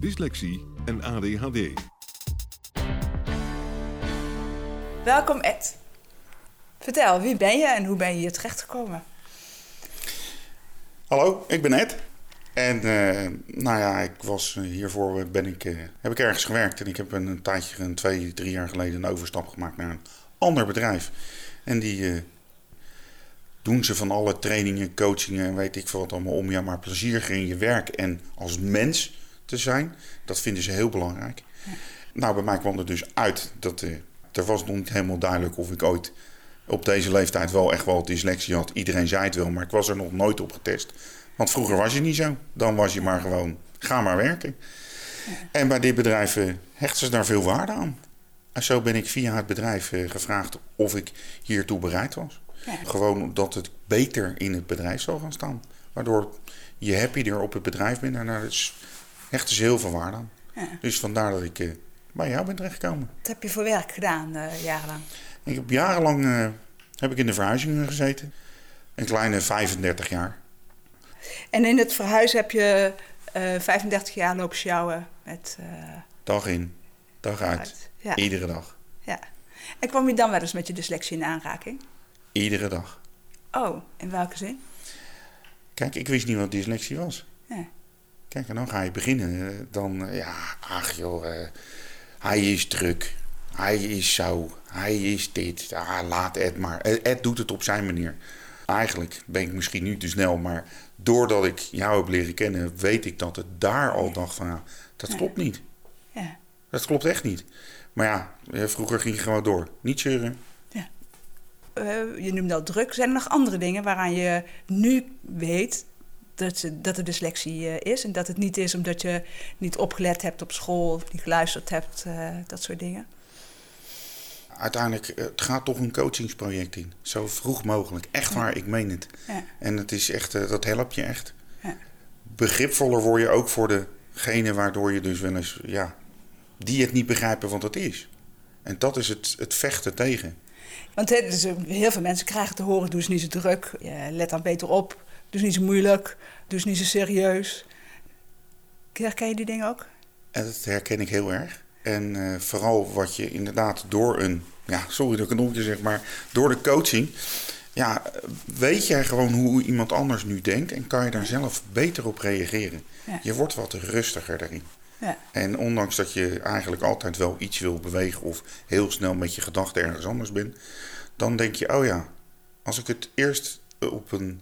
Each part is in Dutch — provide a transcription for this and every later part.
dyslexie en ADHD. Welkom Ed. Vertel, wie ben je en hoe ben je hier terechtgekomen? Hallo, ik ben Ed. En uh, nou ja, ik was, hiervoor ben ik, uh, heb ik ergens gewerkt. En ik heb een, een tijdje, een twee, drie jaar geleden, een overstap gemaakt naar een ander bedrijf. En die uh, doen ze van alle trainingen, coachingen en weet ik veel wat allemaal om. Ja, maar plezier in je werk en als mens te zijn. Dat vinden ze heel belangrijk. Ja. Nou, bij mij kwam er dus uit dat er was nog niet helemaal duidelijk of ik ooit op deze leeftijd wel echt wel dyslexie had. Iedereen zei het wel, maar ik was er nog nooit op getest. Want vroeger was je niet zo. Dan was je maar gewoon, ga maar werken. Ja. En bij dit bedrijf uh, hechten ze daar veel waarde aan. En zo ben ik via het bedrijf uh, gevraagd of ik hiertoe bereid was. Ja. Gewoon omdat het beter in het bedrijf zou gaan staan. Waardoor je happier op het bedrijf bent. En daar is, hechten ze heel veel waarde aan. Ja. Dus vandaar dat ik uh, bij jou ben terechtgekomen. Wat heb je voor werk gedaan jarenlang? Ik heb jarenlang heb ik in de verhuizingen gezeten. Een kleine 35 jaar. En in het verhuizen heb je uh, 35 jaar lopen sjouwen met... Dag in, dag uit. uit. Ja. Iedere dag. Ja. En kwam je dan wel eens met je dyslexie in aanraking? Iedere dag. Oh, in welke zin? Kijk, ik wist niet wat dyslexie was. Ja. Kijk, en dan ga je beginnen. Dan, ja, ach joh, uh, hij is druk. Hij is zo. Hij is dit. Ah, laat Ed maar. Ed doet het op zijn manier. Eigenlijk ben ik misschien nu te snel, maar doordat ik jou heb leren kennen, weet ik dat het daar al dacht van, dat klopt niet. Ja. Dat klopt echt niet. Maar ja, vroeger ging je gewoon door. Niet zeuren. Ja. Uh, je noemde al druk. Zijn er nog andere dingen waaraan je nu weet dat, ze, dat er dyslexie uh, is? En dat het niet is omdat je niet opgelet hebt op school of niet geluisterd hebt, uh, dat soort dingen? uiteindelijk, eh, het gaat toch een coachingsproject in. Zo vroeg mogelijk. Echt waar, ik meen het. Ja. En het is echt, eh, dat helpt je echt. Ja. Begripvoller word je ook voor degene waardoor je dus wel eens, ja, die het niet begrijpen wat het is. En dat is het, het vechten tegen. Want dus, heel veel mensen krijgen te horen, doe eens niet zo druk, let dan beter op, eens niet zo moeilijk, eens niet zo serieus. Herken je die dingen ook? En dat herken ik heel erg. En uh, vooral wat je inderdaad door een, ja, sorry dat ik nog zeg, maar door de coaching, ja, weet jij gewoon hoe iemand anders nu denkt en kan je daar zelf beter op reageren. Ja. Je wordt wat rustiger daarin. Ja. En ondanks dat je eigenlijk altijd wel iets wil bewegen of heel snel met je gedachten ergens anders bent, dan denk je, oh ja, als ik het eerst op een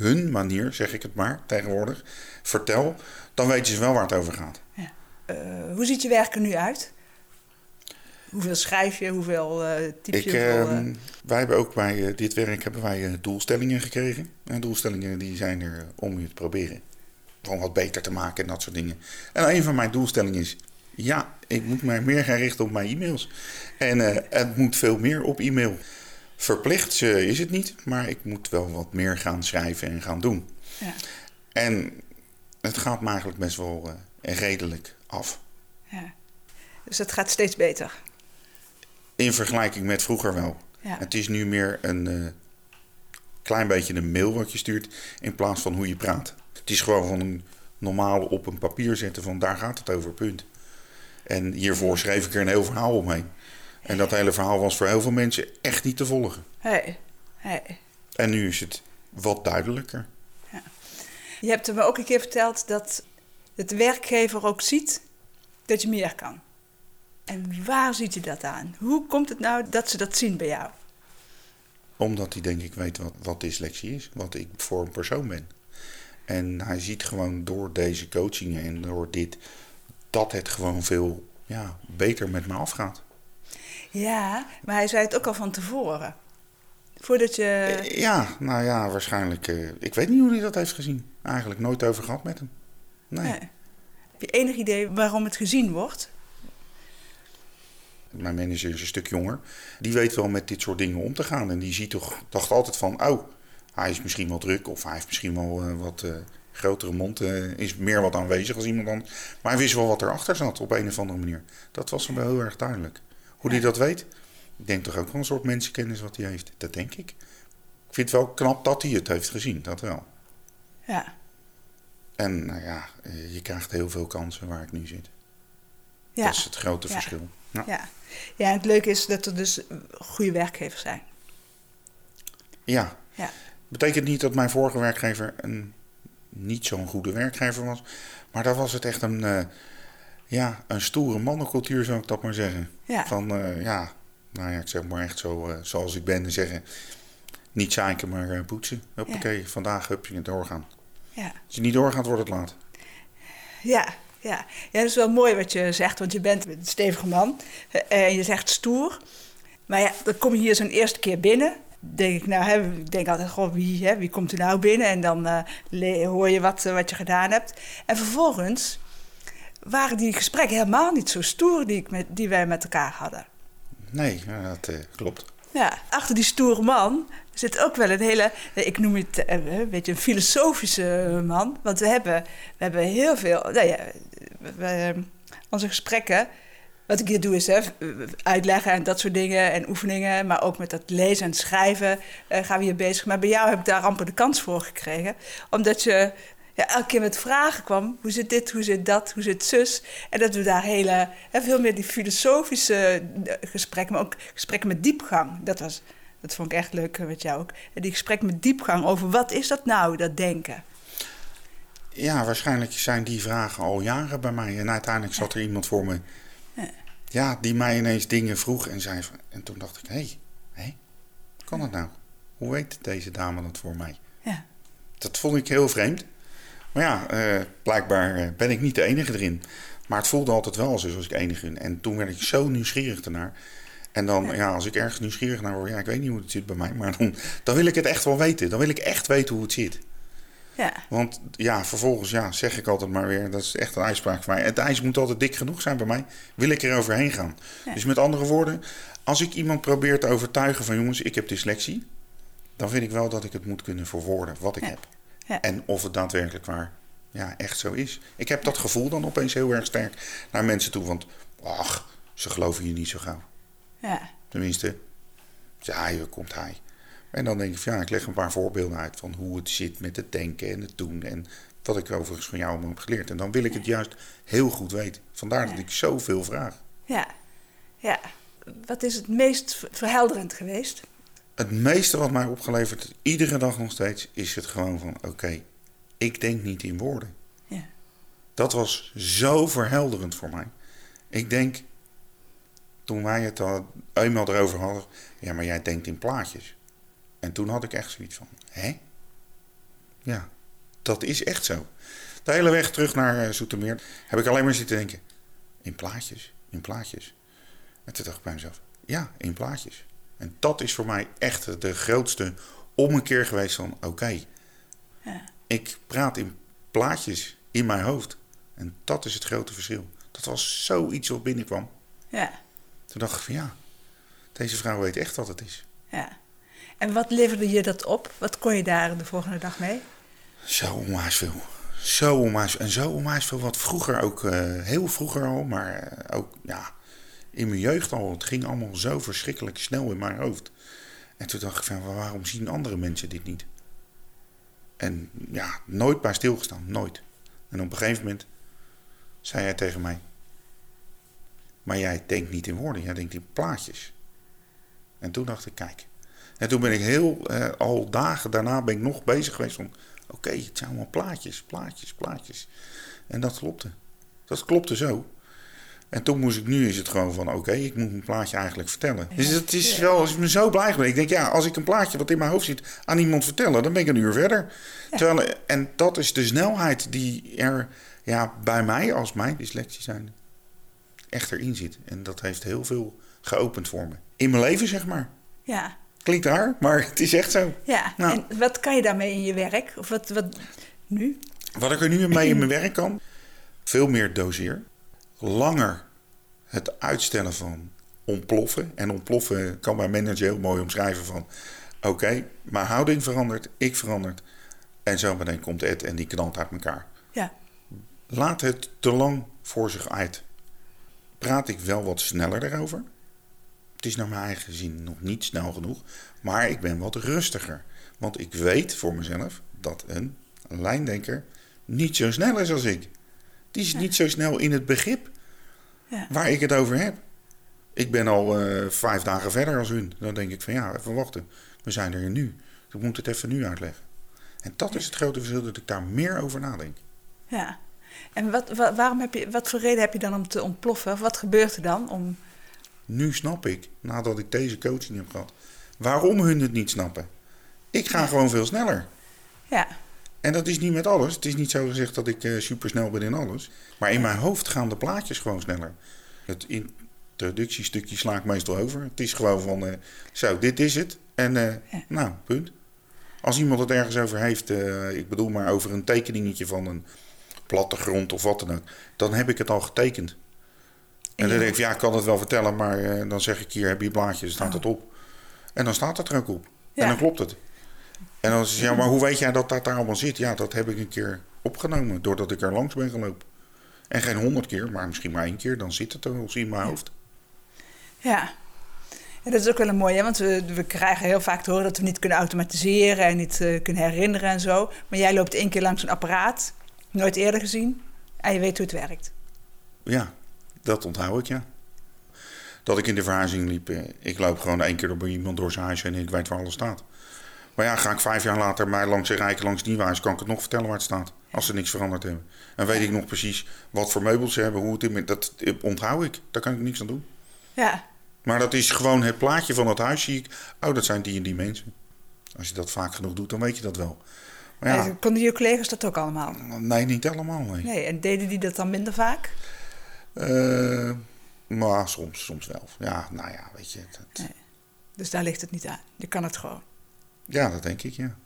hun manier, zeg ik het maar tegenwoordig, vertel, dan weet je wel waar het over gaat. Ja. Uh, hoe ziet je werk er nu uit? Hoeveel schrijf je? Hoeveel uh, typ je? Ik, uh... wij hebben ook bij dit werk hebben wij doelstellingen gekregen. En doelstellingen die zijn er om je te proberen. Gewoon wat beter te maken en dat soort dingen. En een van mijn doelstellingen is... Ja, ik moet mij meer gaan richten op mijn e-mails. En het moet veel meer op e-mail. Verplicht is het niet, maar ik moet wel wat meer gaan schrijven en gaan doen. Ja. En het gaat me eigenlijk best wel redelijk af. Ja. Dus het gaat steeds beter. In vergelijking met vroeger wel. Ja. Het is nu meer een uh, klein beetje een mail wat je stuurt in plaats van hoe je praat. Het is gewoon van een normaal op een papier zetten van daar gaat het over, punt. En hiervoor schreef ik er een heel verhaal omheen. En dat hele verhaal was voor heel veel mensen echt niet te volgen. Hey. Hey. En nu is het wat duidelijker. Ja. Je hebt me ook een keer verteld dat de werkgever ook ziet dat je meer kan. En waar ziet je dat aan? Hoe komt het nou dat ze dat zien bij jou? Omdat hij denk ik weet wat, wat dyslexie is, wat ik voor een persoon ben. En hij ziet gewoon door deze coachingen en door dit, dat het gewoon veel ja, beter met me afgaat. Ja, maar hij zei het ook al van tevoren. Voordat je... Eh, Ja, nou ja, waarschijnlijk. eh, ik weet niet hoe hij dat heeft gezien. Eigenlijk nooit over gehad met hem. Nee. Nee. Heb je enig idee waarom het gezien wordt? Mijn manager is een stuk jonger. Die weet wel met dit soort dingen om te gaan. En die ziet toch, dacht altijd van, oh, hij is misschien wel druk. Of hij heeft misschien wel eh, wat grotere mond. is meer wat aanwezig als iemand anders. Maar hij wist wel wat erachter zat op een of andere manier. Dat was hem wel heel erg duidelijk. Hoe hij dat weet? Ik denk toch ook wel een soort mensenkennis wat hij heeft. Dat denk ik. Ik vind het wel knap dat hij het heeft gezien. Dat wel. Ja. En nou ja, eh, je krijgt heel veel kansen waar ik nu zit. Ja. Dat is het grote Ja. verschil. Ja. Ja. ja, en het leuke is dat er dus goede werkgevers zijn. ja. Ja. Betekent niet dat mijn vorige werkgever een niet zo'n goede werkgever was. Maar daar was het echt een, eh, ja, een stoere mannencultuur, zou ik dat maar zeggen. Ja. Van, eh, ja, nou ja, ik zeg maar echt zo eh, zoals ik ben en zeggen. Niet zeiken, maar eh, poetsen. Hoppakee, vandaag heb je het doorgaan. Ja. Als je niet doorgaat, wordt het laat. Ja, ja. ja, dat is wel mooi wat je zegt, want je bent een stevige man en je zegt stoer. Maar ja, dan kom je hier zo'n eerste keer binnen. Denk ik, nou, hè, ik denk altijd, goh, wie, hè, wie komt er nou binnen? En dan hoor je wat, wat je gedaan hebt. En vervolgens waren die gesprekken helemaal niet zo stoer die, ik met, die wij met elkaar hadden. Nee, dat eh, klopt. Ja, achter die stoere man zit ook wel een hele, eh, ik noem het eh, een beetje een filosofische man. Want we hebben, we hebben heel veel, nou ja, we- onze gesprekken, wat ik hier doe is hè, uitleggen en dat soort dingen en oefeningen. Maar ook met dat lezen en schrijven gaan we hier bezig. Maar bij jou heb ik daar amper de kans voor gekregen. Omdat je ja, elke keer met vragen kwam. Hoe zit dit, hoe zit dat, hoe zit zus? En dat we daar hele, hè, veel meer die filosofische eh, gesprekken, maar ook gesprekken met diepgang. Dat, was, dat vond ik echt leuk eh, met jou ook. En die gesprekken met diepgang over wat is dat nou, dat denken. Ja, waarschijnlijk zijn die vragen al jaren bij mij. En uiteindelijk zat er iemand voor me. Ja, die mij ineens dingen vroeg en zei. van- En toen dacht ik: hé, hey, hé, kan dat nou? Hoe weet deze dame dat voor mij? Ja, Dat vond ik heel vreemd. Maar ja, eh, blijkbaar eh, ben ik niet de enige erin. Maar het voelde altijd wel alsof ik enige in. En toen werd ik zo nieuwsgierig ernaar. En dan, ja. als ik ergens nieuwsgierig naar word, ja, ik weet niet hoe het zit bij mij. Maar dan, dan wil ik het echt wel weten. Dan wil ik echt weten hoe het zit. ja, Want ja, vervolgens ja, zeg ik altijd maar weer, dat is echt een uitspraak van mij. Het ijs moet altijd dik genoeg zijn bij mij, wil ik er overheen gaan. Ja. Dus met andere woorden, als ik iemand probeer te overtuigen van jongens, ik heb dyslexie, dan vind ik wel dat ik het moet kunnen verwoorden wat ik heb. Ja. En of het daadwerkelijk waar ja, echt zo is. Ik heb dat gevoel dan opeens heel erg sterk naar mensen toe, want ach, ze geloven je niet zo gauw. ja, Tenminste, ja, hier komt hij. En dan denk ik, van, ja, ik leg een paar voorbeelden uit van hoe het zit met het denken en het doen. En wat ik overigens van jou allemaal heb geleerd. En dan wil ik het juist heel goed weten. Vandaar dat ik zoveel vraag. ja, ja. Wat is het meest ver- verhelderend geweest? Het meeste wat mij opgeleverd, iedere dag nog steeds, is het gewoon van: oké, ik denk niet in woorden. Ja, Dat was zo verhelderend voor mij. Ik denk, toen wij het al eenmaal erover hadden, ja, maar jij denkt in plaatjes. En toen had ik echt zoiets van: hè? Ja, dat is echt zo. De hele weg terug naar eh, Zoetermeer heb ik alleen maar zitten denken: in plaatjes, in plaatjes. En toen dacht ik bij mezelf: ja, in plaatjes. En dat is voor mij echt de grootste ommekeer geweest van: oké, ja, ik praat in plaatjes in mijn hoofd. En dat is het grote verschil. Dat was zoiets wat binnenkwam. ja, Toen dacht ik van ja, deze vrouw weet echt wat het is. ja. En wat leverde je dat op? Wat kon je daar de volgende dag mee? Zo onwijs veel. Zo onwijs En zo onwijs veel wat vroeger ook, eh, heel vroeger al, maar eh, ook ja, in mijn jeugd al. Het ging allemaal zo verschrikkelijk snel in mijn hoofd. En toen dacht ik van waarom zien andere mensen dit niet? En ja, nooit bij stilgestaan, nooit. En op een gegeven moment zei hij tegen mij: Maar jij denkt niet in woorden, jij denkt in plaatjes. En toen dacht ik: Kijk. En toen ben ik heel, eh, al dagen daarna ben ik nog bezig geweest van... Oké, het zijn allemaal plaatjes, plaatjes, plaatjes. En dat klopte. Dat klopte zo. En toen moest ik, nu is het gewoon van, oké, ik moet mijn plaatje eigenlijk vertellen. Dus het is wel, als ik me zo blij ben. Ik denk, ja, als ik een plaatje wat in mijn hoofd zit aan iemand vertellen, dan ben ik een uur verder. Terwijl, en dat is de snelheid die er ja, bij mij, als mijn dyslexie zijn, echt erin zit. En dat heeft heel veel geopend voor me. In mijn leven, zeg maar. Ja. Klinkt raar, maar het is echt zo. Ja, Nou. en wat kan je daarmee in je werk? Of wat, wat nu? Wat ik er nu mee in mijn werk kan, veel meer doseer. Langer het uitstellen van ontploffen. En ontploffen kan mijn manager heel mooi omschrijven van... Oké, mijn houding verandert, ik verandert. En zo meteen komt Ed en die knalt uit elkaar. Ja. Laat het te lang voor zich uit. Praat ik wel wat sneller erover. Het is naar mijn eigen zin nog niet snel genoeg. Maar ik ben wat rustiger. Want ik weet voor mezelf dat een lijndenker niet zo snel is als ik. Die is niet zo snel in het begrip Ja. waar ik het over heb. Ik ben al eh, vijf dagen verder als hun. Dan denk ik van ja, even wachten. We zijn er nu. Ik moet het even nu uitleggen. En dat is het grote verschil dat ik daar meer over nadenk. ja. En wat, wa- waarom heb je, wat voor reden heb je dan om te ontploffen? Of wat gebeurt er dan? Om, Nu snap ik, nadat ik deze coaching heb gehad, waarom hun het niet snappen. Ik ga gewoon veel sneller. ja. En dat is niet met alles. Het is niet zo gezegd dat ik super supersnel ben in alles. Maar in mijn hoofd gaan de plaatjes gewoon sneller. Het introductiestukje sla ik meestal over. Het is gewoon van, eh, zo, dit is het. En eh, Ja. nou, punt. Als iemand het ergens over heeft, ik bedoel maar over een tekeningetje van een plattegrond of wat dan ook. Dan heb ik het al getekend. En dan denk ik, ja, ik kan het wel vertellen, maar dan zeg ik hier, heb je een blaadje, dan staat Oh. het op. En dan staat het er ook op. Ja. En dan klopt het. En dan je, ja, maar hoe weet jij dat dat daar allemaal zit? Ja, dat heb ik een keer opgenomen, doordat ik er langs ben gelopen. En geen honderd keer, maar misschien maar één keer, dan zit het er wel in mijn hoofd. Ja. En dat is ook wel een mooie, want we, we krijgen heel vaak te horen dat we niet kunnen automatiseren en niet eh, kunnen herinneren en zo. Maar jij loopt één keer langs een apparaat, nooit eerder gezien, en je weet hoe het werkt. Ja, dat onthoud ik, ja. Dat ik in de verhuizing liep, eh, ik loop gewoon één keer door bij iemand door zijn huis en ik weet waar alles staat. Maar ja, ga ik vijf jaar later mij langs een rijken langs die huis, kan ik het nog vertellen waar het staat. Als ze niks veranderd hebben. En weet ik nog precies wat voor meubels ze hebben, hoe het in dat onthoud ik. Daar kan ik niks aan doen. Ja, Maar dat is gewoon het plaatje van het huis, zie ik. Oh, dat zijn die en die mensen. Als je dat vaak genoeg doet, dan weet je dat wel. Maar ja, En konden je collega's dat ook allemaal? nee, niet helemaal, nee. Nee, en deden die dat dan minder vaak? Eh, maar soms, soms wel. Ja, nou ja, weet je. Dat, Nee. Dus daar ligt het niet aan. Je kan het gewoon. Ja, dat denk ik, ja.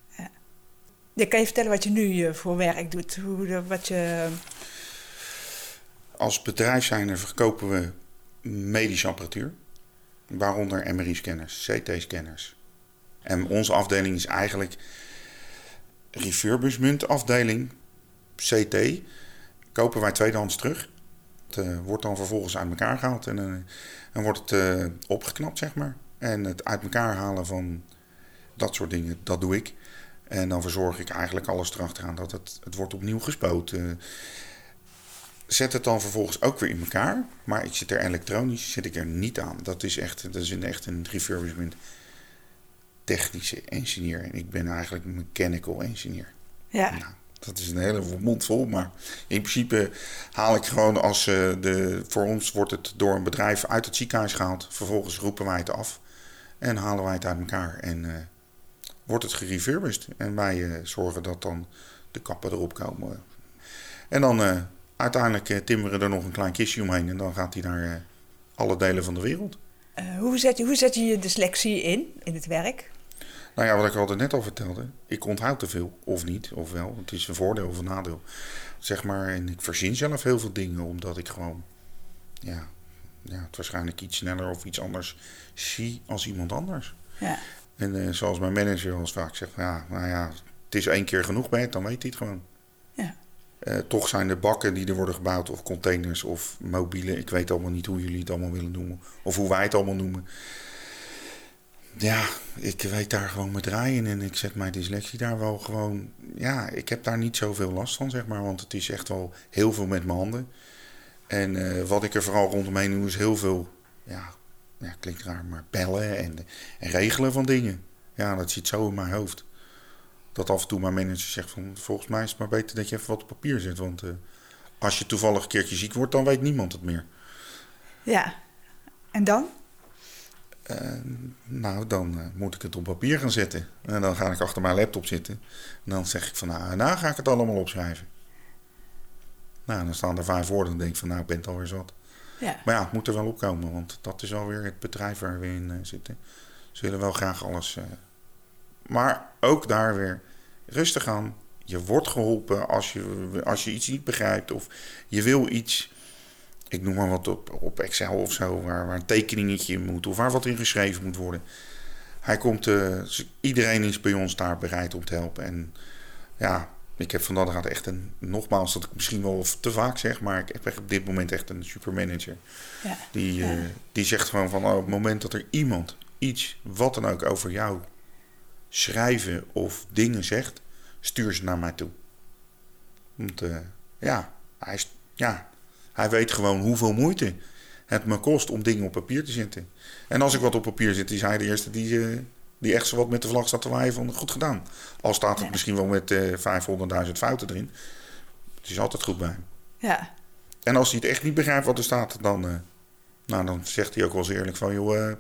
Ja, kan je vertellen wat je nu eh, voor werk doet? Hoe, de- wat je... Als bedrijf zijnde verkopen we medische apparatuur. Waaronder MRI-scanners, CT-scanners. En onze afdeling is eigenlijk refurbishment afdeling, CT. Kopen wij tweedehands terug. Het eh, wordt dan vervolgens uit elkaar gehaald en, eh, en wordt het opgeknapt, zeg maar. En het uit elkaar halen van dat soort dingen, dat doe ik. En dan verzorg ik eigenlijk alles erachteraan dat het, het wordt opnieuw gespoten. Zet het dan vervolgens ook weer in elkaar. Maar ik zit er elektronisch zit ik er niet aan. Dat is echt, dat is een, echt een refurbishment technische engineer. En ik ben eigenlijk een mechanical engineer. Ja, Nou, dat is een hele mond vol. Maar in principe haal ik gewoon als eh, de. Voor ons wordt het door een bedrijf uit het ziekenhuis gehaald. Vervolgens roepen wij het af. En halen wij het uit elkaar. En eh, wordt het gerefurbished. En wij eh, zorgen dat dan de kappen erop komen. En dan eh, uiteindelijk eh, timmeren er nog een klein kistje omheen. En dan gaat hij naar alle delen van de wereld. Hoe, zet je, hoe zet je je dyslexie in, in het werk? Nou ja, wat ik altijd net al vertelde. Ik onthoud te veel, of niet, of wel. Het is een voordeel of een nadeel. Zeg maar, en ik verzin zelf heel veel dingen, omdat ik gewoon, ja, ja het waarschijnlijk iets sneller of iets anders zie als iemand anders. Ja, En eh, zoals mijn manager eens vaak zegt, ja, nou ja, het is één keer genoeg bij het, dan weet hij het gewoon. ja, Eh, toch zijn er bakken die er worden gebouwd, of containers, of mobiele. Ik weet allemaal niet hoe jullie het allemaal willen noemen, of hoe wij het allemaal noemen. Ja, ik weet daar gewoon met draaien en ik zet mijn dyslexie daar wel gewoon. Ja, ik heb daar niet zoveel last van, zeg maar, want het is echt wel heel veel met mijn handen. En eh, wat ik er vooral rondomheen doe, is heel veel, ja, ja klinkt raar, maar bellen en, en regelen van dingen. Ja, dat zit zo in mijn hoofd. Dat af en toe mijn manager zegt van, volgens mij is het maar beter dat je even wat op papier zet. Want eh, als je toevallig een keertje ziek wordt, dan weet niemand het meer. Ja. En dan? Eh, nou, dan eh, moet ik het op papier gaan zetten. En dan ga ik achter mijn laptop zitten. En dan zeg ik van, nou, en nou ga ik het allemaal opschrijven. Nou, dan staan er vijf woorden. Dan denk ik van, nou, ik ben het alweer zat. Ja. Maar ja, het moet er wel opkomen, want dat is alweer het bedrijf waar we in eh, zitten. Ze willen wel graag alles. eh, Maar ook daar weer rustig aan. Je wordt geholpen als je, als je iets niet begrijpt of je wil iets. Ik noem maar wat op, op Excel of zo, waar, waar een tekeningetje in moet of waar wat in geschreven moet worden. Hij komt, eh, iedereen is bij ons daar bereid om te helpen. En ja, ik heb vandaag gaat echt een, nogmaals dat ik misschien wel te vaak zeg, maar ik heb echt op dit moment echt een supermanager. Ja. Die, Ja. eh, die zegt gewoon van oh, op het moment dat er iemand iets, wat dan ook, over jou schrijven of dingen zegt, stuur ze naar mij toe. Want eh, ja, hij, is- ja, hij weet gewoon hoeveel moeite het me kost om dingen op papier te zetten. En als ik wat op papier zet, is hij de eerste die, eh, die echt zo wat met de vlag staat te waaien van goed gedaan. Al staat het Ja. misschien wel met eh 500.000 fouten erin. Het is altijd goed bij hem. Ja. En als hij het echt niet begrijpt wat er staat, dan, eh, nou, dan zegt hij ook wel eens eerlijk van... joh, eh,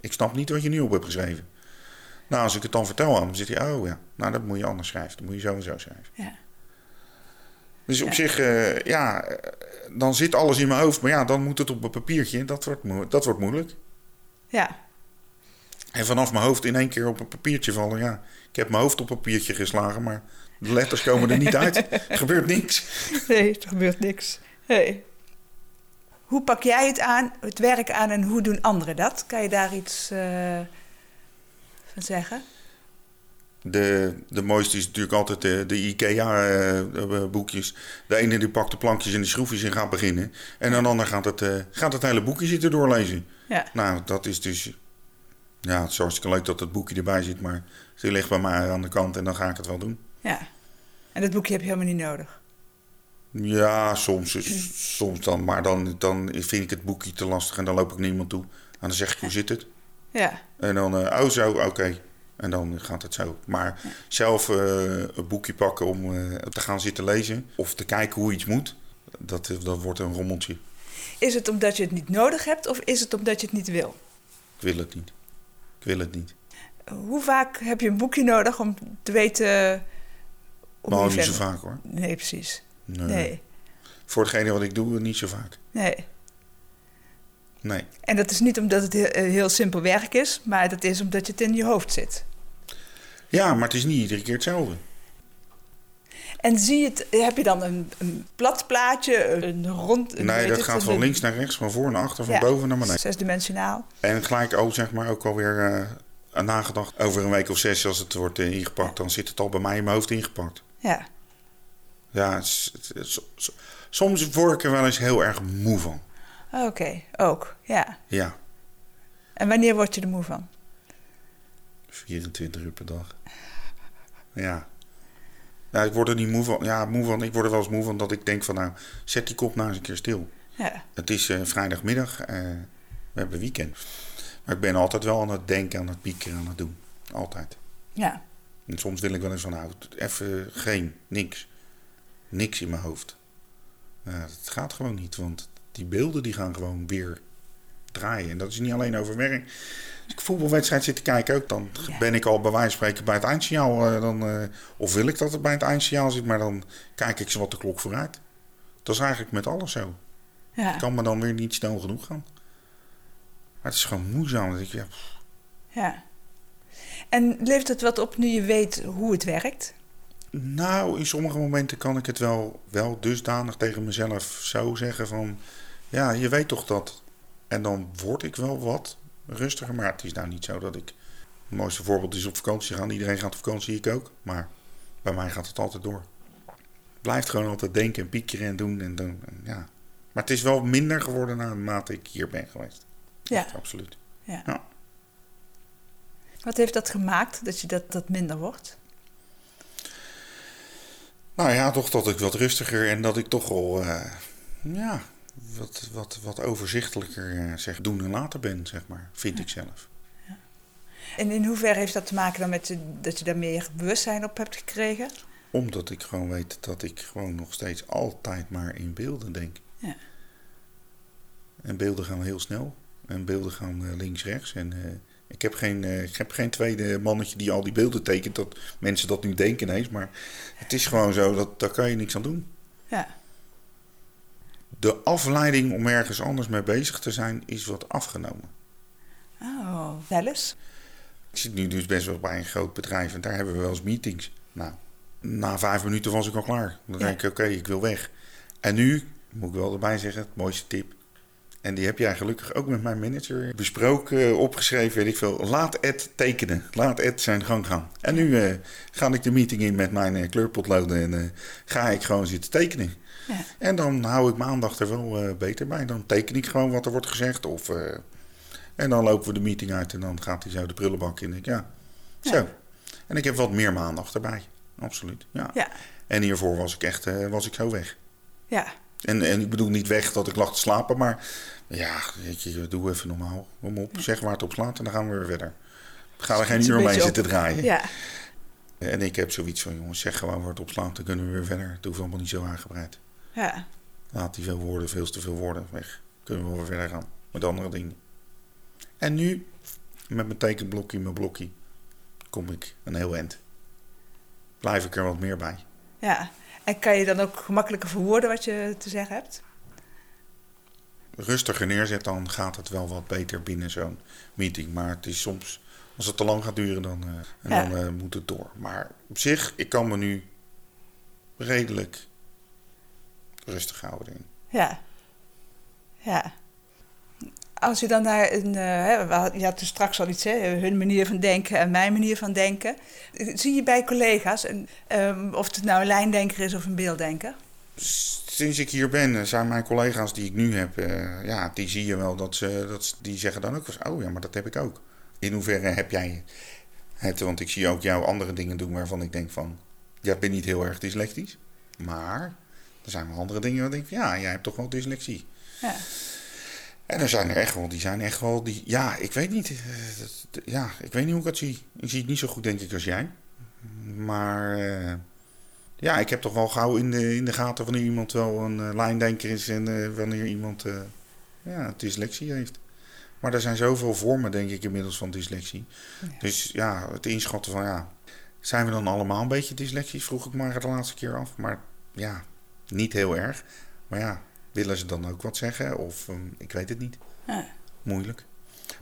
ik snap niet wat je nu op hebt geschreven. Nou, als ik het dan vertel aan hem, zit hij... oh ja, nou, dat moet je anders schrijven. Dat moet je zo en zo schrijven. Ja. Dus op Ja. zich, ja, dan zit alles in mijn hoofd. Maar ja, dan moet het op een papiertje. Dat wordt, dat wordt moeilijk. Ja. En vanaf mijn hoofd in één keer op een papiertje vallen. Ja, ik heb mijn hoofd op papiertje geslagen, maar de letters komen er niet uit. Er gebeurt niks. Nee, er gebeurt niks. Nee. Hoe pak jij het aan, het werk aan en hoe doen anderen dat? Kan je daar iets eh, van zeggen? De, de mooiste is natuurlijk altijd de, de IKEA-boekjes. de ene die pakt de plankjes en de schroefjes en gaat beginnen. En een ander gaat het, eh, gaat het hele boekje zitten doorlezen. Ja. Nou, dat is dus... Ja, het is hartstikke leuk dat het boekje erbij zit, maar ze ligt bij mij aan de kant en dan ga ik het wel doen. Ja. En dat boekje heb je helemaal niet nodig. Ja, soms, soms dan. Maar dan, dan vind ik het boekje te lastig en dan loop ik naar iemand toe. En dan zeg ik, hoe zit het? Ja. En dan, eh, oh zo, oké. En dan gaat het zo. Maar zelf eh, een boekje pakken om eh, te gaan zitten lezen of te kijken hoe iets moet, dat, dat wordt een rommeltje. Is het omdat je het niet nodig hebt of is het omdat je het niet wil? Ik wil het niet. Ik wil het niet. Hoe vaak heb je een boekje nodig om te weten... je niet zo vaak hoor. Nee, precies. Nee. Nee. Voor hetgene wat ik doe, niet zo vaak. Nee. Nee. En dat is niet omdat het heel, eh, heel simpel werk is, maar dat is omdat je het in je hoofd zit. Ja, maar het is niet iedere keer hetzelfde. En zie het, heb je dan een, een plat plaatje, een rond... een- Nee, dat het, gaat van links naar rechts, van voor naar achter, van Ja. boven naar beneden. Zesdimensionaal. En gelijk ook, zeg maar, ook alweer aan nagedacht. Over een week of zes, als het wordt ingepakt, dan zit het al bij mij in mijn hoofd ingepakt. Ja. Ja, het is- het is- soms word ik er wel eens heel erg moe van. Oké, ook. Ja. Ja, En wanneer word je er moe van? 24 uur per dag. Ja. Ja, ik word er niet moe van. Ja, moe van. Ik word er wel eens moe van dat ik denk van nou, zet die kop nou eens een keer stil. Ja. Het is eh, vrijdagmiddag. eh, we hebben weekend. Maar ik ben altijd wel aan het denken, aan het piekeren, aan het doen. Altijd. Ja. En soms wil ik wel eens van nou, even geen, niks. Niks in mijn hoofd. Dat gaat gewoon niet, want die beelden die gaan gewoon weer draaien. En dat is niet alleen over werk. Als ik voetbalwedstrijd zit te kijken ook, dan Ja. ben ik al bij wijze van spreken bij het eindsignaal. eh, dan, eh, of wil ik dat het bij het eindsignaal zit, maar dan kijk ik zo wat de klok vooruit. Dat is eigenlijk met alles zo. Ja. Het kan me dan weer niet snel genoeg gaan. Maar het is gewoon moeizaam. Dat ik, ja, ja. En levert het wat op nu je weet hoe het werkt? Nou, in sommige momenten kan ik het wel, wel dusdanig tegen mezelf zo zeggen van... Ja, je weet toch dat. En dan word ik wel wat rustiger. Maar het is nou niet zo dat ik... Het mooiste voorbeeld is op vakantie gaan. Iedereen gaat op vakantie, ik ook. Maar bij mij gaat het altijd door. Blijft gewoon altijd denken en piekeren en doen en doen. En ja. Maar het is wel minder geworden naarmate ik hier ben geweest. Ja. Echt, absoluut. ja. Ja. Wat heeft dat gemaakt, dat je dat, dat minder wordt? Nou ja, toch dat ik wat rustiger en dat ik toch wel eh, ja, wat, wat, wat overzichtelijker eh, zeg, doen en laten ben, zeg maar, vind ik zelf. En in hoeverre heeft dat te maken dan met dat je daar meer bewustzijn op hebt gekregen? Omdat ik gewoon weet dat ik gewoon nog steeds altijd maar in beelden denk. Ja. En beelden gaan heel snel. En beelden gaan eh, links-rechts. En eh, ik, heb geen, ik heb geen tweede mannetje die al die beelden tekent. Dat mensen dat nu denken ineens. Maar het is gewoon zo, dat, daar kan je niks aan doen. Ja. De afleiding om ergens anders mee bezig te zijn is wat afgenomen. Oh, wel eens. Ik zit nu dus best wel bij een groot bedrijf en daar hebben we wel eens meetings. Nou, na vijf minuten was ik al klaar. Dan Ja. denk ik, oké, ik wil weg. En nu, moet ik wel erbij zeggen, het mooiste tip. En die heb jij gelukkig ook met mijn manager besproken, opgeschreven, weet ik veel. Laat Ed tekenen. Laat Ed zijn gang gaan. En nu eh, ga ik de meeting in met mijn eh, kleurpotloden en eh, ga ik gewoon zitten tekenen. Ja. En dan hou ik mijn aandacht er wel eh, beter bij. Dan teken ik gewoon wat er wordt gezegd. Of, eh, en dan lopen we de meeting uit en dan gaat hij zo de prullenbak in. En ik, ja, Ja. zo. En ik heb wat meer mijn aandacht erbij. Absoluut, ja. Ja. En hiervoor was ik echt eh, was ik zo weg. Ja. En, en ik bedoel niet weg dat ik lag te slapen, maar ja, weet je, doe even normaal. Kom op, zeg waar het op slaat en dan gaan we weer verder. Ga er geen uur beetje zitten draaien. Ja. En ik heb zoiets van, jongens, zeg gewoon waar het op slaat, dan kunnen we weer verder. Het hoeft allemaal niet zo aangebreid. Ja. Laat die veel woorden, veel te veel woorden weg. Kunnen we wel weer verder gaan met andere dingen. En nu, met mijn tekenblokje, mijn blokje, kom ik een heel eind. Blijf ik er wat meer bij. Ja. En kan je dan ook gemakkelijker verwoorden wat je te zeggen hebt? Rustiger neerzet, dan gaat het wel wat beter binnen zo'n meeting. Maar het is soms, als het te lang gaat duren, dan, eh, en Ja. dan eh, moet het door. Maar op zich, ik kan me nu redelijk rustig houden in. Ja. Ja. Als je dan naar een. had- je had dus straks al iets, hè, hun manier van denken en mijn manier van denken. Zie je bij collega's, en, ehm, of het nou een lijndenker is of een beelddenker? Sinds ik hier ben, eh, zijn mijn collega's die ik nu heb, eh, ja, die zie je wel dat ze, dat ze- die zeggen dan ook eens, oh ja, maar dat heb ik ook. In hoeverre heb jij het? Want ik zie ook jou andere dingen doen waarvan ik denk van, jij bent niet heel erg dyslectisch, maar er zijn wel andere dingen waar ik denk, ja, jij hebt toch wel dyslexie. Ja. En er zijn er echt wel, die zijn echt wel, die, ja, ik weet niet, eh, ja, ik weet niet hoe ik dat zie. Ik zie het niet zo goed denk ik als jij, maar eh, ja, ik heb toch wel gauw in de, in de gaten wanneer iemand wel een eh, lijndenker is en wanneer iemand ja, dyslexie heeft. Maar er zijn zoveel vormen, denk ik, inmiddels van dyslexie. Ja. Dus ja, het inschatten van ja, zijn we dan allemaal een beetje dyslexisch? Vroeg ik maar de laatste keer af. Maar ja, niet heel erg. Maar ja, willen ze dan ook wat zeggen? Of ehm, ik weet het niet. Ja. Moeilijk.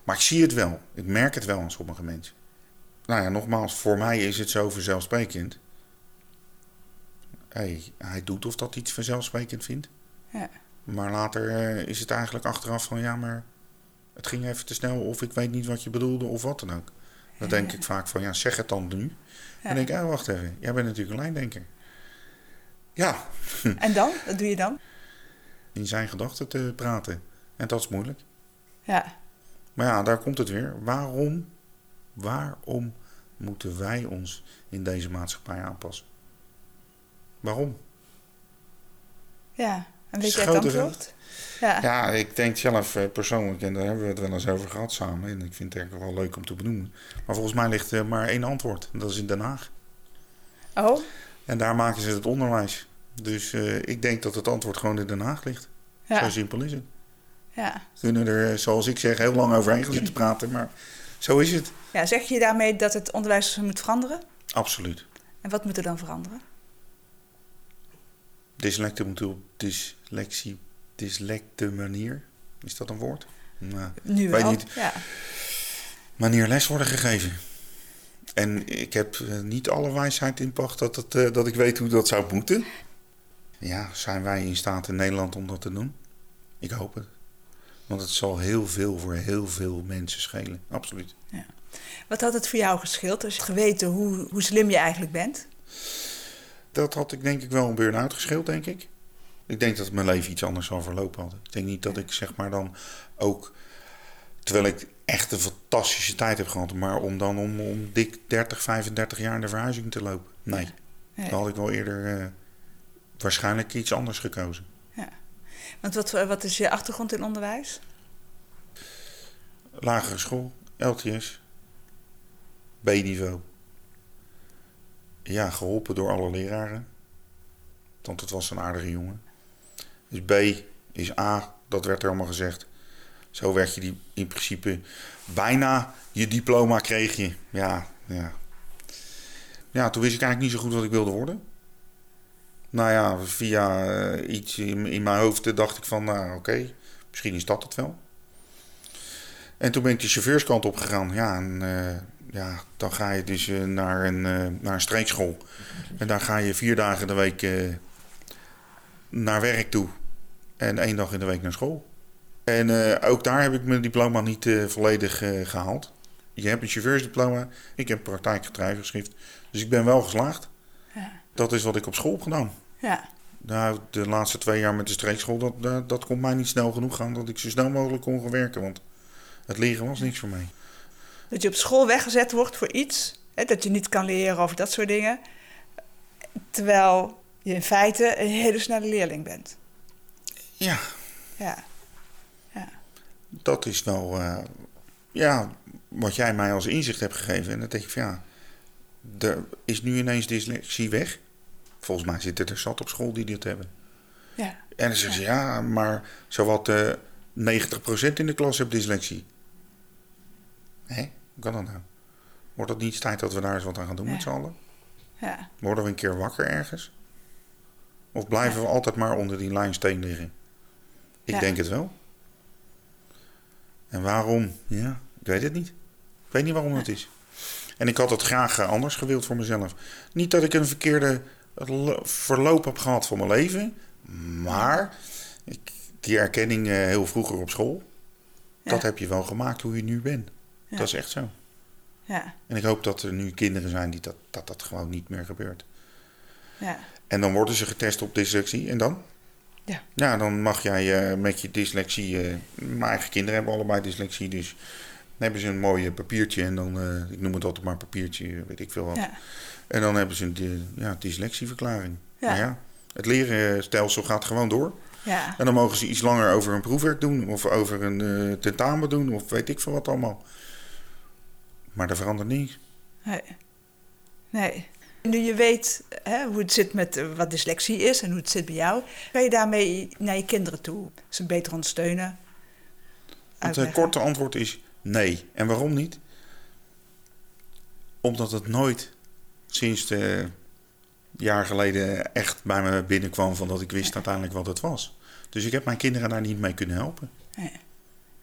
Maar ik zie het wel. Ik merk het wel aan sommige mensen. Nou ja, nogmaals, voor mij is het zo vanzelfsprekend. Hey, hij doet of dat iets vanzelfsprekend vindt. Ja. Maar later eh, is het eigenlijk achteraf van ja, maar het ging even te snel. Of ik weet niet wat je bedoelde of wat dan ook. Dan denk ik vaak van ja, zeg het dan nu. Ja. Dan denk ik, oh wacht even, jij bent natuurlijk een lijndenker. Ja, En dan? Wat doe je dan? in zijn gedachten te praten. En dat is moeilijk. Ja. Maar ja, daar komt het weer. Waarom, waarom moeten wij ons in deze maatschappij aanpassen? Waarom? Ja. En weet jij het antwoord? Ja. Ja, ik denk zelf eh, persoonlijk, en daar hebben we het wel eens over gehad samen. En ik vind het eigenlijk wel leuk om te benoemen. Maar volgens mij ligt er maar één antwoord. En dat is in Den Haag. Oh, En daar maken ze het onderwijs. Dus eh, ik denk dat het antwoord gewoon in Den Haag ligt. Zo simpel is het. Ja. We kunnen er, eh, zoals ik zeg, heel lang overheen gaan zitten praten. Maar zo is het. ja. Zeg je daarmee dat het onderwijs moet veranderen? Absoluut. En wat moet er dan veranderen? Dyslecten moeten op dyslexie, dyslecte manier. Is dat een woord? Nou, Nu Weet wel. niet. Ja. manier les worden gegeven. En ik heb eh, niet alle wijsheid in pacht dat, het, eh, dat ik weet hoe dat zou moeten. Ja, zijn wij in staat in Nederland om dat te doen? Ik hoop het. Want het zal heel veel voor heel veel mensen schelen. Absoluut. Wat had het voor jou gescheeld als je geweten hoe, hoe slim je eigenlijk bent? Dat had ik denk ik wel een burn-out gescheeld, denk ik. Ik denk dat mijn leven iets anders zal verlopen had. Ik denk niet dat ik zeg maar dan ook... Terwijl ik echt een fantastische tijd heb gehad... maar om dan om, om dik 30, 35 jaar in de verhuizing te lopen. Nee, Nee. dan had ik wel eerder eh, waarschijnlijk iets anders gekozen. Want wat, wat is je achtergrond in onderwijs? Lagere school, LTS, B-niveau. Ja, geholpen door alle leraren. Want het was een aardige jongen. Dus B is A, dat werd er allemaal gezegd. Zo werd je die in principe bijna je diploma kreeg je. Ja, ja. Ja, toen wist ik eigenlijk niet zo goed wat ik wilde worden. Nou ja, via eh, iets in, mijn hoofd dacht ik van, nou oké, misschien is dat het wel. En toen ben ik de chauffeurskant op gegaan. Ja, en eh, ja, dan ga je dus eh, naar, een, naar een streekschool. En daar ga je vier dagen de week naar werk toe. En één dag in de week naar school. En eh, ook daar heb ik mijn diploma niet eh, volledig eh, gehaald. Je hebt een chauffeursdiploma. Ik heb praktijkgetuigenschrift. Dus ik ben wel geslaagd. Ja. Dat is wat ik op school heb gedaan. Ja. Nou, de laatste twee jaar met de streekschool, dat, dat, dat kon mij niet snel genoeg gaan dat ik zo snel mogelijk kon gaan werken. Want het leren was niks voor mij. Dat je op school weggezet wordt voor iets. Hè, dat je niet kan leren of dat soort dingen. Terwijl je in feite een hele snelle leerling bent. Ja. Ja. Dat is wel eh, ja, wat jij mij als inzicht hebt gegeven. En dan denk ik van ja, er is nu ineens dyslexie weg. Volgens mij zitten er zat op school die dit hebben. Ja. En dan zeggen ze ja, maar zowat eh 90% in de klas heeft dyslexie. Hé, hoe kan dat nou? Wordt het niet tijd dat we daar eens wat aan gaan doen met z'n allen? Ja. Worden we een keer wakker ergens? Of blijven we altijd maar onder die lijn steen liggen? Ik denk het wel. En waarom? Ja, ik weet het niet. Ik weet niet waarom het is. En ik had het graag eh, anders gewild voor mezelf. Niet dat ik een verkeerde lo- verloop heb gehad van mijn leven. Maar ik, die erkenning eh, heel vroeger op school. Dat heb je wel gemaakt hoe je nu bent. Ja. Dat is echt zo. Ja. En ik hoop dat er nu kinderen zijn die dat, dat, dat gewoon niet meer gebeurt. Ja. En dan worden ze getest op dyslexie. En dan? Ja. Ja, dan mag jij eh, met je dyslexie... eh, mijn eigen kinderen hebben allebei dyslexie. Dus dan hebben ze een mooi papiertje. En dan, eh, ik noem het altijd maar papiertje, weet ik veel wat. Ja. En dan hebben ze een ja, dyslexieverklaring. Ja. Nou ja, het lerenstelsel gaat gewoon door. Ja. En dan mogen ze iets langer over een proefwerk doen. Of over een tentamen doen. Of weet ik veel wat allemaal. Maar er verandert niets. Nee. Nee. Nu je weet hè, hoe het zit met eh, wat dyslexie is en hoe het zit bij jou, kan je daarmee naar je kinderen toe ze beter ondersteunen? Het eh, korte antwoord is nee. En waarom niet? Omdat het nooit sinds de jaar geleden echt bij me binnenkwam van dat ik wist uiteindelijk wat het was. Dus ik heb mijn kinderen daar niet mee kunnen helpen.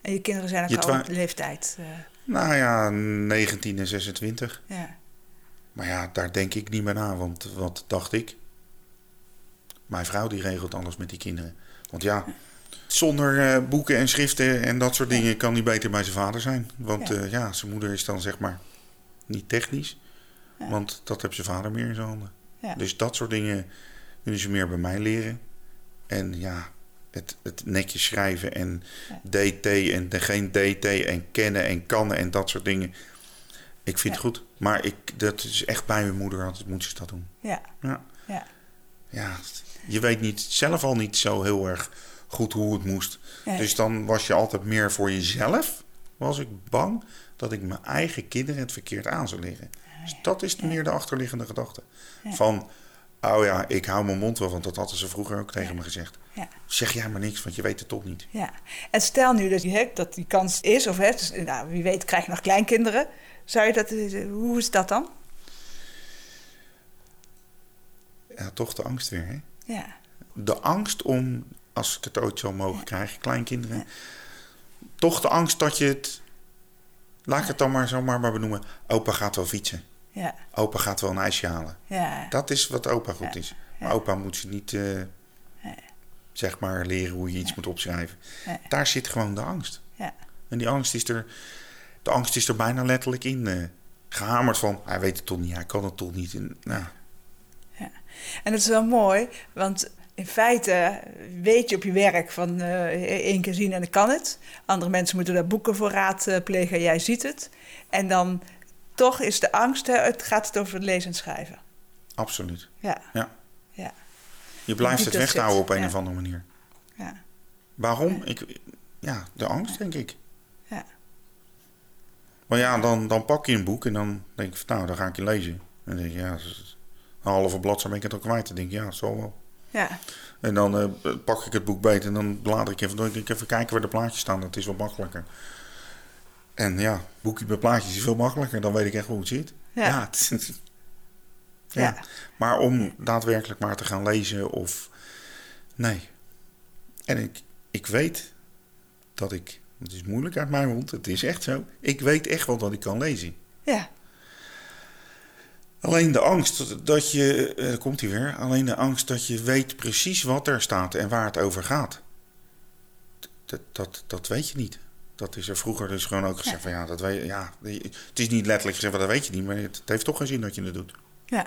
En je kinderen zijn ook al op leeftijd. eh, Nou ja, 19 en 26. ja. Maar ja, daar denk ik niet meer na, want wat dacht ik? Mijn vrouw die regelt alles met die kinderen. Want ja, zonder eh, boeken en schriften en dat soort dingen kan hij beter bij zijn vader zijn. Want Ja. ja, ja zijn moeder is dan zeg maar niet technisch, Ja. want dat heeft zijn vader meer in zijn handen. Dus dat soort dingen kunnen ze meer bij mij leren. En ja, het, het netjes schrijven en DT en de, geen DT en kennen en kannen en dat soort dingen. Ik vind het goed. Maar ik, dat is echt bij mijn moeder, altijd moet ze dat doen. Ja. Ja. Ja. ja, je weet niet, zelf al niet zo heel erg goed hoe het moest. Nee. Dus dan was je altijd meer voor jezelf. Was ik bang dat ik mijn eigen kinderen het verkeerd aan zou leren. Dus dat is meer de achterliggende gedachte. Ja. Van, oh ja, ik hou mijn mond wel, want dat hadden ze vroeger ook tegen me gezegd. Ja. Zeg jij maar niks, want je weet het toch niet. Ja, en stel nu dat, je, dat die kans is, of hè, dus, nou, wie weet krijg je nog kleinkinderen. Zou je dat, eh, hoe is dat dan? Ja, toch de angst weer, hè? Ja, de angst om, als ik het ooit zou mogen krijgen, kleinkinderen, toch de angst dat je het, laat ik het dan maar zomaar maar benoemen, opa gaat wel fietsen, ja, opa gaat wel een ijsje halen. ja, Dat is wat opa goed is. Maar opa moet ze niet, eh, zeg maar, leren hoe je iets moet opschrijven. Daar zit gewoon de angst. ja, En die angst is er, de angst is er bijna letterlijk in eh, gehamerd van, hij weet het toch niet, hij kan het toch niet. En, nou, En dat is wel mooi, want in feite weet je op je werk van eh één keer zien en ik kan het. Andere mensen moeten daar boeken voor raadplegen, jij ziet het. En dan toch is de angst, het gaat het over het lezen en schrijven. absoluut. Ja, Ja. ja, Je blijft het weghouden op een ja. of andere manier. ja, Waarom? Ik, ja, de angst, denk ik. Ja, Maar ja, dan, dan pak je een boek en dan denk ik van, nou, dan ga ik je lezen. En dan denk je, ja, een halve bladzijde ben ik het al kwijt. Dan denk ik, ja, zal wel. Ja. En dan eh, pak ik het boek beter en dan blader ik even door. Ik even kijken waar de plaatjes staan. Dat is wat makkelijker. En ja, boekje met plaatjes is veel makkelijker. Dan weet ik echt hoe het zit. Ja. het ja. Ja. Maar om daadwerkelijk maar te gaan lezen of... Nee. En ik, ik weet dat ik... Het is moeilijk uit mijn mond. Het is echt zo. Ik weet echt wel dat ik kan lezen. Ja. Alleen de angst dat je, eh, daar komt hij weer, alleen de angst dat je weet precies wat er staat en waar het over gaat. Dat, dat, dat weet je niet. Dat is er vroeger dus gewoon ook gezegd van ja, dat weet ja, het is niet letterlijk gezegd, maar dat weet je niet, maar het, het heeft toch geen zin dat je het doet. Ja.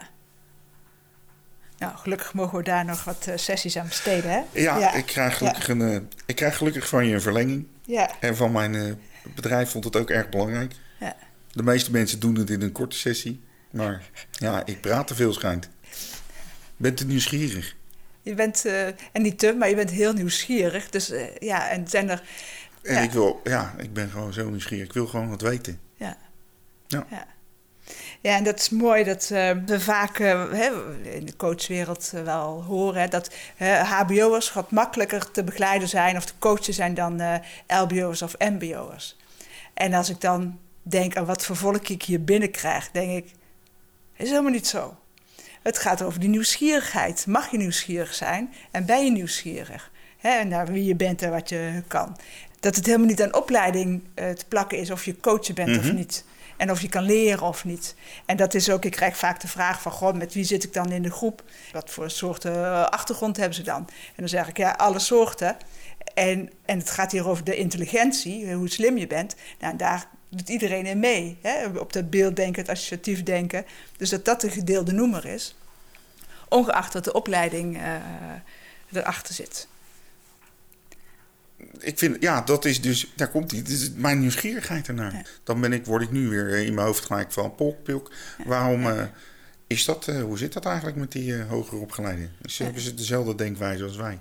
Nou, gelukkig mogen we daar nog wat eh, sessies aan besteden, hè? Ja, Ik, krijg gelukkig een, eh, ik krijg gelukkig van je een verlenging. Ja. En van mijn eh, bedrijf vond het ook erg belangrijk. Ja. De meeste mensen doen het in een korte sessie. Maar ja, ik praat te veel schijnt. Ben te nieuwsgierig. Je bent, eh, en niet te, maar je bent heel nieuwsgierig. Dus eh, ja, en zijn er... En Ja. ik wil, ja, ik ben gewoon zo nieuwsgierig. Ik wil gewoon wat weten. Ja. Ja. ja. Ja, en dat is mooi dat eh, we vaak eh, in de coachwereld eh, wel horen hè, dat HBO'ers wat makkelijker te begeleiden zijn of te coachen zijn dan LBO'ers of MBO'ers. En als ik dan denk aan wat voor volk ik hier binnenkrijg, denk ik, is helemaal niet zo. Het gaat over die nieuwsgierigheid. Mag je nieuwsgierig zijn en ben je nieuwsgierig? Hè, naar wie je bent en wat je kan. Dat het helemaal niet aan opleiding eh, te plakken is of je coach bent of Mhm. niet. En of je kan leren of niet. En dat is ook, ik krijg vaak de vraag van, goh, met wie zit ik dan in de groep? Wat voor soorten eh, achtergrond hebben ze dan? En dan zeg ik, ja, alle soorten. En, en het gaat hier over de intelligentie, hoe slim je bent. Nou, daar doet iedereen in mee. Hè? Op dat beelddenken, het associatief denken. Dus dat dat een gedeelde noemer is. Ongeacht dat de opleiding eh, erachter zit. Ik vind, ja, dat is dus, daar komt. Het is mijn nieuwsgierigheid ernaar. Ja. Dan ben ik, word ik nu weer in mijn hoofd gelijk van, Polk, Pilk, waarom eh, is dat, eh, hoe zit dat eigenlijk met die eh hoger opgeleiden? Is, Hebben ze dezelfde denkwijze als wij?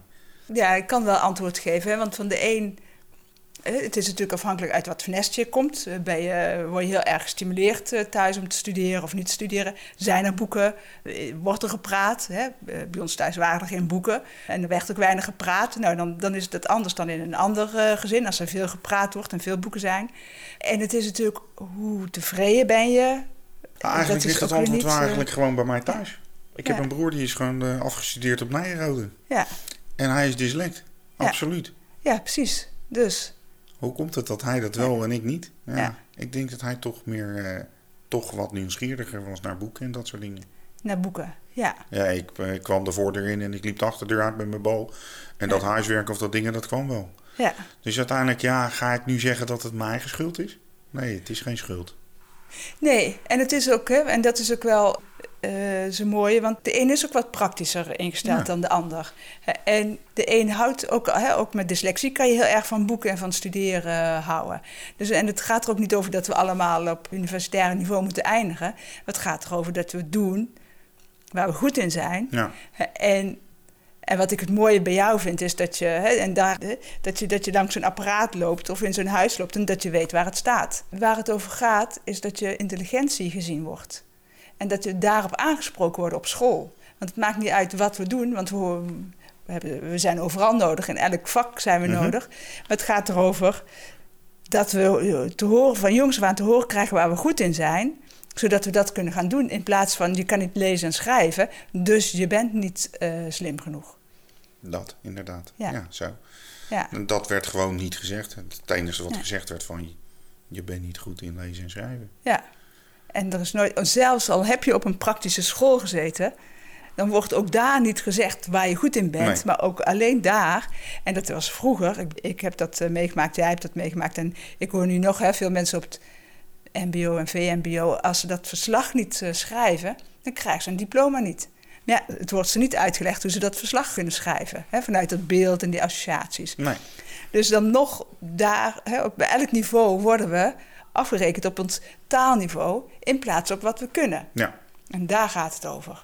Ja, ik kan wel antwoord geven, hè, want van de een... Het is natuurlijk afhankelijk uit wat voor nest je komt. Eh, Ben je, word je heel erg gestimuleerd eh, thuis om te studeren of niet te studeren? Zijn er boeken? Eh, Wordt er gepraat? Hè? Bij ons thuis waren er geen boeken. En er werd ook weinig gepraat. Nou, dan, dan is het anders dan in een ander gezin... als er veel gepraat wordt en veel boeken zijn. En het is natuurlijk, hoe tevreden ben je? Nou, eigenlijk Dat is weer antwoord niet, eigenlijk gewoon bij mij thuis. Ik heb een broer die is gewoon afgestudeerd op Nijrode. Ja, En hij is dyslect. Ja. Absoluut. ja precies. Dus, Hoe komt het dat hij dat wel en ik niet? Ja. Ik denk dat hij toch meer, eh, toch wat nieuwsgieriger was naar boeken en dat soort dingen. naar boeken. Ja, Ja, ik, eh, ik kwam de voordeur in en ik liep de achterdeur uit met mijn bal. En dat huiswerk of dat dingen, dat kwam wel. ja. Dus uiteindelijk, ja, ga ik nu zeggen dat het mijn eigen schuld is? Nee, het is geen schuld. Nee, en het is ook, hè, en dat is ook wel eh zo mooi, want de een is ook wat praktischer ingesteld Ja. dan de ander. En de een houdt ook, hè, ook met dyslexie kan je heel erg van boeken en van studeren houden. Dus, en het gaat er ook niet over dat we allemaal op universitair niveau moeten eindigen. Het gaat erover dat we doen waar we goed in zijn. Ja, En, en wat ik het mooie bij jou vind, is dat je, hè, en daar, hè, dat je, dat je langs zo'n apparaat loopt of in zo'n huis loopt en dat je weet waar het staat. Waar het over gaat, is dat je intelligentie gezien wordt. En dat je daarop aangesproken wordt op school. Want het maakt niet uit wat we doen, want we, we, hebben, we zijn overal nodig. In elk vak zijn we Mhm. nodig. Maar het gaat erover dat we te horen van jongens aan te horen krijgen waar we goed in zijn zodat we dat kunnen gaan doen. In plaats van je kan niet lezen en schrijven, dus je bent niet eh, slim genoeg. dat inderdaad. Ja. Ja, zo. Ja, Dat werd gewoon niet gezegd. Het enige wat Ja. gezegd werd van, je bent niet goed in lezen en schrijven. ja. En er is nooit, zelfs al heb je op een praktische school gezeten, dan wordt ook daar niet gezegd waar je goed in bent, Nee. maar ook alleen daar. En dat was vroeger, ik, ik heb dat eh, meegemaakt, jij hebt dat meegemaakt. En ik hoor nu nog hè, veel mensen op het MBO en VMBO, als ze dat verslag niet eh, schrijven, dan krijgen ze een diploma niet. Maar ja, het wordt ze niet uitgelegd hoe ze dat verslag kunnen schrijven, hè, vanuit dat beeld en die associaties. Nee, Dus dan nog daar, hè, op bij elk niveau worden we afgerekend op ons taalniveau in plaats op wat we kunnen. ja. En daar gaat het over.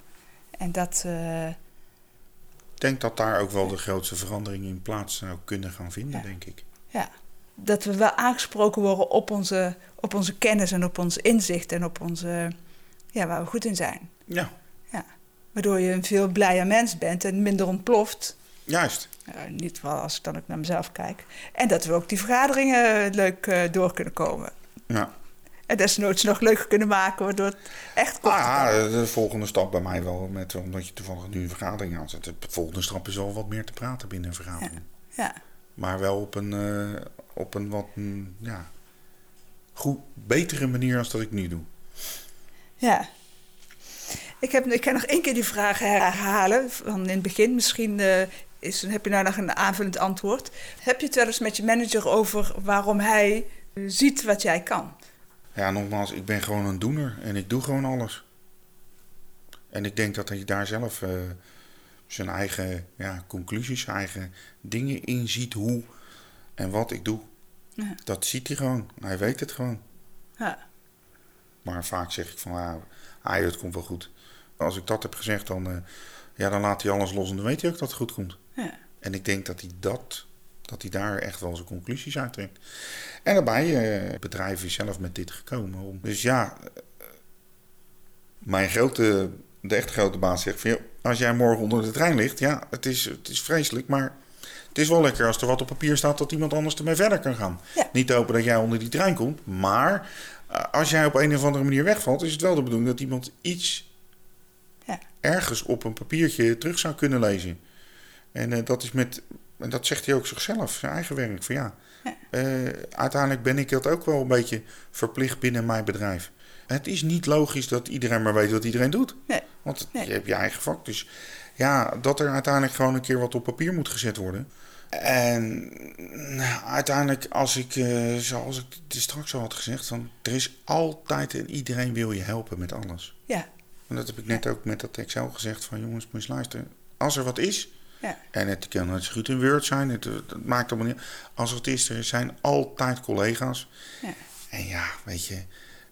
En dat, eh, Ik denk dat daar ook wel de grootste verandering in plaats zou kunnen gaan vinden, Ja. denk ik. ja, dat we wel aangesproken worden op onze, op onze kennis en op ons inzicht en op onze, ja, waar we goed in zijn. Ja. Ja. Waardoor je een veel blijer mens bent en minder ontploft. Juist. Uh, niet wel als ik dan ook naar mezelf kijk. En dat we ook die vergaderingen leuk uh, door kunnen komen. Ja. En desnoods nog leuker kunnen maken, waardoor het echt kort ah, ja, de volgende stap bij mij wel, met, omdat je toevallig nu een vergadering aanzet. De volgende stap is al wat meer te praten binnen een vergadering. Ja. ja. Maar wel op een, uh, op een wat mm, ja, goed, betere manier als dat ik nu doe. Ja. Ik, heb, ik kan nog één keer die vraag herhalen van in het begin. Misschien uh, is, heb je nou nog een aanvullend antwoord. Heb je het wel eens met je manager over waarom hij ziet wat jij kan? Ja, nogmaals, ik ben gewoon een doener en ik doe gewoon alles. En ik denk dat hij daar zelf uh, zijn eigen ja, conclusies, zijn eigen dingen in ziet hoe en wat ik doe. Ja. Dat ziet hij gewoon. Hij weet het gewoon. Ja. Maar vaak zeg ik van, ja, ah, het komt wel goed. Als ik dat heb gezegd, dan, uh, ja, dan laat hij alles los en dan weet hij ook dat het goed komt. Ja. En ik denk dat hij dat, dat hij daar echt wel zijn conclusies uit trekt. En daarbij, uh, het bedrijf is zelf met dit gekomen. Om, dus ja, uh, mijn grote, de echt grote baas zegt van, als jij morgen onder de trein ligt, ja, het is, het is vreselijk, maar het is wel lekker als er wat op papier staat dat iemand anders ermee verder kan gaan. Ja. Niet hopen dat jij onder die trein komt, maar als jij op een of andere manier wegvalt, is het wel de bedoeling dat iemand iets ja. ergens op een papiertje terug zou kunnen lezen. En uh, dat is met, en dat zegt hij ook zichzelf, zijn eigen werk. Van ja, ja. Uh, uiteindelijk ben ik dat ook wel een beetje verplicht binnen mijn bedrijf. Het is niet logisch dat iedereen maar weet wat iedereen doet. Nee. Want Nee. je hebt je eigen vak. Dus ja, dat er uiteindelijk gewoon een keer wat op papier moet gezet worden. En nou, uiteindelijk, als ik, eh, zoals ik het straks al had gezegd, van, er is altijd en iedereen wil je helpen met alles. Ja. En dat heb ik net ook met dat Excel gezegd van jongens, moet je luisteren. Als er wat is, Ja. en het kan zo goed in Word zijn, het, het maakt allemaal niet Als er zijn altijd collega's. Ja. En ja, weet je,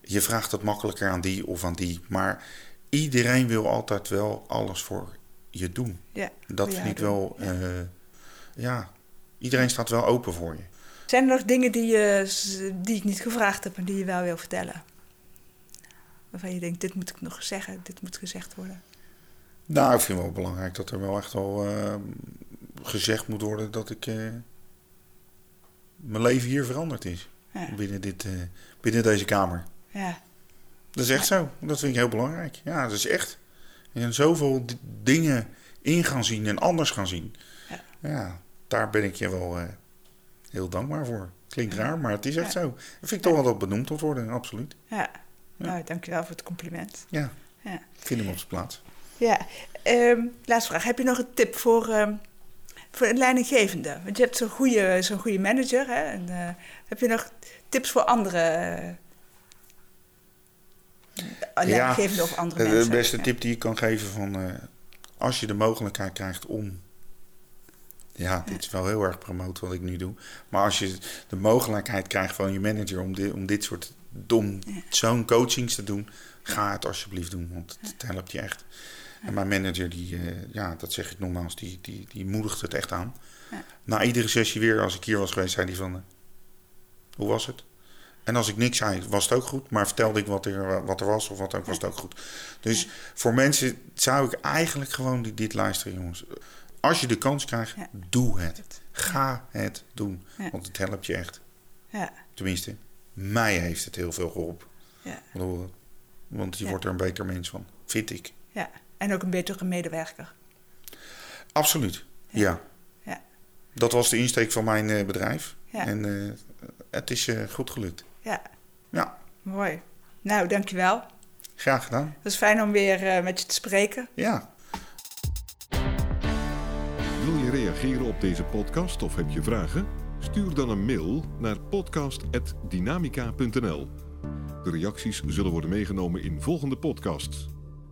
je vraagt het makkelijker aan die of aan die. Maar iedereen wil altijd wel alles voor je doen. Ja. Dat vind ik wel. Ja. ja. ja, iedereen staat wel open voor je. Zijn er nog dingen die, je, die ik niet gevraagd heb en die je wel wil vertellen? Waarvan je denkt, dit moet ik nog zeggen, dit moet gezegd worden. Nou, ik vind het wel belangrijk dat er wel echt wel eh, gezegd moet worden dat ik eh, mijn leven hier veranderd is. Ja. Binnen, dit, eh, binnen deze kamer. Ja. Dat is echt zo. Dat vind ik heel belangrijk. Ja, dat is echt. En zoveel dingen in gaan zien en anders gaan zien. Ja. Ja, daar ben ik je wel heel dankbaar voor. Klinkt Ja. raar, maar het is echt zo. Dat vind ik toch wel dat benoemd moet worden, absoluut. ja. Nou, dankjewel voor het compliment. Ja, Ja. ik vind hem op zijn plaats. Ja, ehm, laatste vraag. Heb je nog een tip voor, ehm, voor een leidinggevende? Want je hebt zo'n goede, zo'n goede manager. Hè? En, eh, heb je nog tips voor andere leidinggevenden of andere De mensen? beste Ja. tip die ik kan geven van eh, als je de mogelijkheid krijgt om. Ja, dit is wel heel erg promoten wat ik nu doe. Maar als je de mogelijkheid krijgt van je manager om dit, om dit soort om Ja. zo'n coachings te doen, ga het alsjeblieft doen, want het helpt je echt. En mijn manager, die, eh, ja, dat zeg ik nogmaals, die, die, die moedigt het echt aan. Ja. Na iedere sessie weer, als ik hier was geweest, zei hij van, eh, hoe was het? En als ik niks zei, was het ook goed. Maar vertelde ik wat er, wat er was of wat ook, was het ook goed. Dus voor mensen zou ik eigenlijk gewoon dit luisteren, jongens. Als je de kans krijgt, Ja. doe het. Ga het doen. Want het helpt je echt. Ja, Tenminste, mij heeft het heel veel geholpen. Want je wordt er een beter mens van, vind ik. ja. En ook een betere medewerker. Absoluut, ja. Ja. Dat was de insteek van mijn eh, bedrijf. Ja. En eh, het is eh, goed gelukt. Ja, Ja, mooi. Nou, dankjewel. graag gedaan. Het is fijn om weer eh, met je te spreken. Ja. Wil je reageren op deze podcast of heb je vragen? Stuur dan een mail naar podcast.dynamica.nl. De reacties zullen worden meegenomen in volgende podcasts.